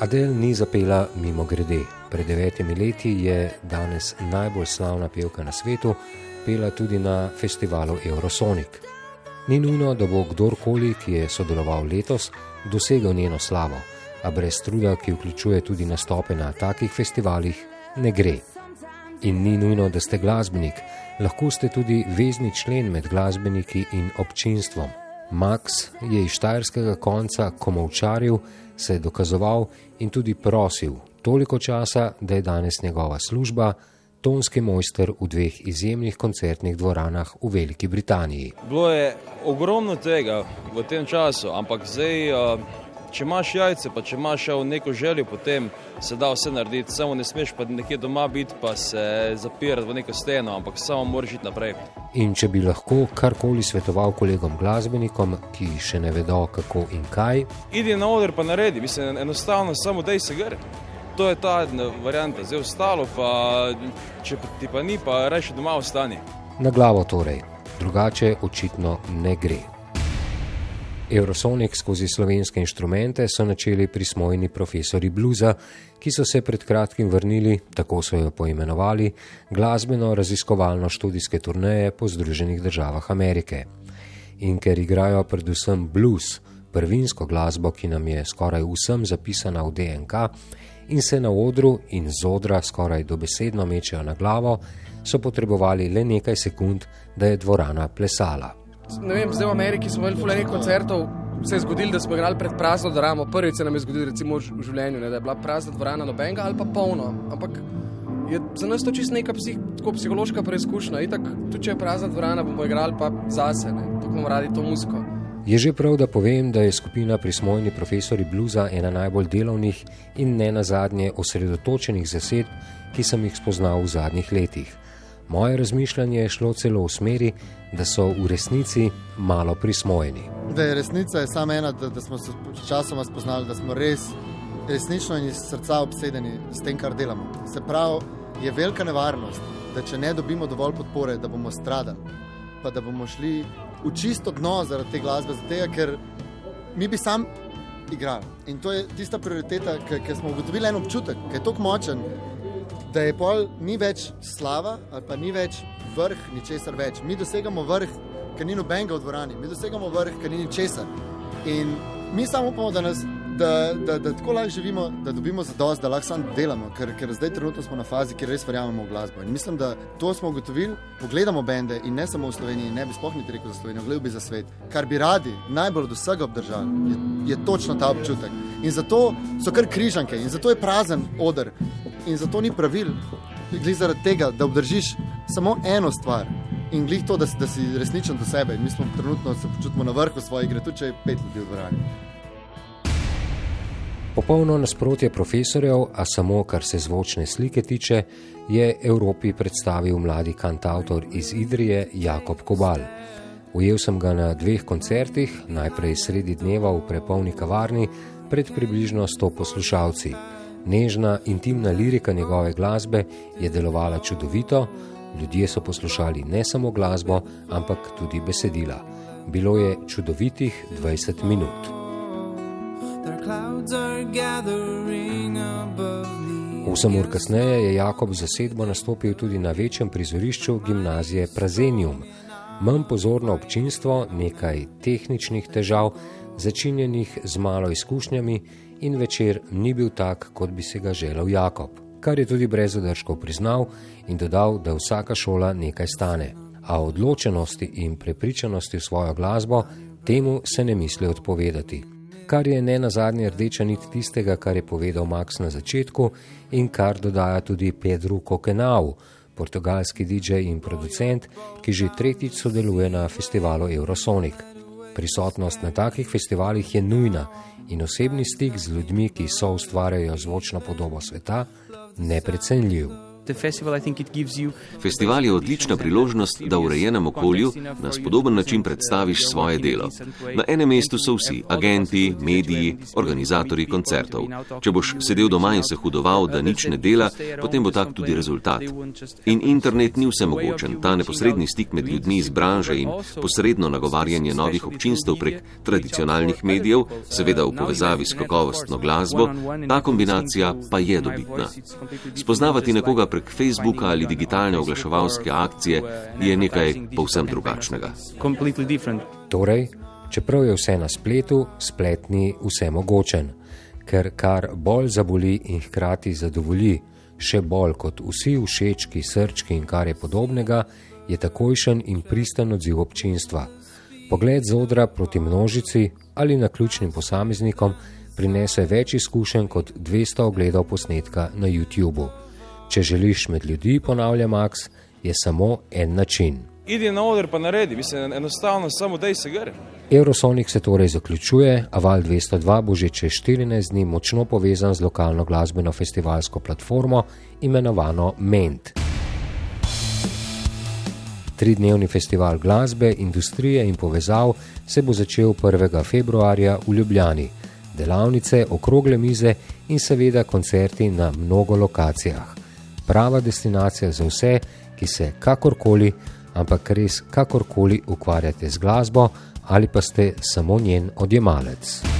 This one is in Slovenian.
Adel ni zapela mimo grede. Pred devetimi leti je danes najbolj slavna pevka na svetu pela tudi na festivalu Eurosonic. Ni nujno, da bo kdorkoli, ki je sodeloval letos, dosegel njeno slavo, a brez truda, ki vključuje tudi nastope na takih festivalih, ne gre. In ni nujno, da ste glasbenik, lahko ste tudi vezni člen med glasbeniki in občinstvom. Max je iz štajerskega konca komovčaril, se je dokazoval in tudi prosil toliko časa, da je danes njegova služba tonski mojster v dveh izjemnih koncertnih dvoranah v Veliki Britaniji. Bilo je ogromno tega v tem času, ampak zdaj, če imaš jajce, pa če imaš neko željo, potem se da vse narediti, samo ne smeš pa nekje doma biti, pa se zapirati v neko steno, ampak samo moraš iti naprej. In če bi lahko karkoli svetoval kolegom glasbenikom, ki še ne vedo kako in kaj, idi na oder pa naredi, mislim, enostavno samo dej se gre. To je ta varianta, zdaj ostalo pa, če ti pa ni, pa reši doma ostani. Na glavo torej, drugače očitno ne gre. Eurosonic skozi slovenske inštrumente so načeli prismojeni profesori bluza, ki so se pred kratkim vrnili, tako so jo poimenovali, glasbeno raziskovalno študijske turneje po Združenih državah Amerike. In ker igrajo predvsem blues, prvinsko glasbo, ki nam je skoraj vsem zapisana v DNK, in se na odru in z odra skoraj dobesedno mečejo na glavo, so potrebovali le nekaj sekund, da je dvorana plesala ne vem, zdaj v Ameriki smo imeli fulej koncertov. Se je zgodilo, da smo igrali pred prazno dvorano. Prvič se nam je zgodilo, recimo v življenju, ne, da je bila prazna dvorana nobenega ali pa polno. Ampak je za nas to čisto neka psih, psihološka preizkušnja. Itak, tudi če je prazna dvorana, bomo igrali pa zase, tako bomo radi to muziko. Je že prav, da povem, da je skupina prismojni profesori bluza ena najbolj delovnih in ne na zadnje osredotočenih zased, ki sem jih spoznal v zadnjih letih. Moje razmišljanje je šlo celo v smeri, da so v resnici malo prismojeni. Da je resnica je samo ena, da, da smo se časoma spoznali, da smo res resnično in iz srca obsedeni s tem, kar delamo. Se pravi, je velika nevarnost, da če ne dobimo dovolj podpore, da bomo stradali, pa da bomo šli v čisto dno zaradi te glasbe, zato ker mi bi sam igrali. In to je tista prioriteta, ki smo ugotovili en občutek, ki je tako močen da je pol ni več slava ali pa ni več vrh, ničesar več. Mi dosegamo vrh, ker ni nobenega v dvorani, mi dosegamo vrh, ker ni ničesar. In mi samo upamo, da, nas, da, da, da tako lahko živimo, da dobimo zadost, da lahko samo delamo, ker, ker zdaj trenutno smo na fazi, kjer res verjamemo v glasbo. In mislim, da to smo ugotovili, pogledamo bende in ne samo v Sloveniji, ne bi spohniti rekel za Slovenijo, gledal bi za svet. Kar bi radi najbolj od vsega obdržali, je, je točno ta občutek. In zato so kar križanke, in zato je prazen odr, in zato ni pravil, glede zaradi tega, da obdržiš samo eno stvar in glede to, da, da si resničen do sebe. Mi smo trenutno se počutimo na vrhu svoje igre, tudi če je pet ljudi v dvorani. Popolno nasprotje profesorjev, a samo kar se zvočne slike tiče, je Evropi predstavil mladi kantautor iz Idrije Jakob Kobal. Ujel sem ga na dveh koncertih, najprej sredi dneva v prepolni kavarni, pred približno 100 poslušalci. Nežna, intimna lirika njegove glasbe je delovala čudovito, ljudje so poslušali ne samo glasbo, ampak tudi besedila. Bilo je čudovitih 20 minut. Osem ur kasneje je Jakob za sedmo nastopil tudi na večjem prizorišču gimnazije Prazenium. Manj pozorno občinstvo, nekaj tehničnih težav, začinjenih z malo izkušnjami in večer ni bil tak, kot bi se ga želel Jakob, kar je tudi brez zadržkov priznal in dodal, da vsaka šola nekaj stane. A odločenosti in prepričanosti v svojo glasbo temu se ne misli odpovedati. Kar je ne na zadnje rdeča nit tistega, kar je povedal Max na začetku in kar dodaja tudi Pedro Kokenau, portugalski DJ in producent, ki že tretjič sodeluje na festivalu Eurosonic. Prisotnost na takih festivalih je nujna in osebni stik z ljudmi, ki so ustvarjajo zvočno podobo sveta, neprecenljiv. Festival je odlična priložnost, da v urejenem okolju na spodoben način predstaviš svoje delo. Na enem mestu so vsi, agenti, mediji, organizatori koncertov. Če boš sedel doma in se hudoval, da nič ne dela, potem bo tak tudi rezultat. In internet ni vse mogočen. Ta neposredni stik med ljudmi iz branže in posredno nagovarjanje novih občinstev prek tradicionalnih medijev, seveda v povezavi s kakovostno glasbo, ta kombinacija pa je dobitna. Spoznavati nekoga prek Facebooka ali digitalne oglaševalske akcije je nekaj povsem drugačnega. Torej, čeprav je vse na spletu, spletni vse mogočen, ker kar bolj zaboli in hkrati zadovolji, še bolj kot vsi všečki, srčki in kar je podobnega, je takojšen in pristen odziv občinstva. Pogled z odra proti množici ali na ključnim posameznikom prinese več izkušenj kot 200 ogledov posnetka na YouTubu. Če želiš med ljudi, ponavlja Max, je samo en način. Idi na oder pa naredi, mislim, enostavno samo dej se gre. Eurosonic se torej zaključuje, a Val 202 bo že čez 14 dni močno povezan z lokalno glasbeno festivalsko platformo imenovano Ment. Tridnevni festival glasbe, industrije in povezav se bo začel 1. februarja v Ljubljani. Delavnice, okrogle mize in seveda koncerti na mnogo lokacijah. Prava destinacija za vse, ki se kakorkoli, ampak res kakorkoli ukvarjate z glasbo ali pa ste samo njen odjemalec.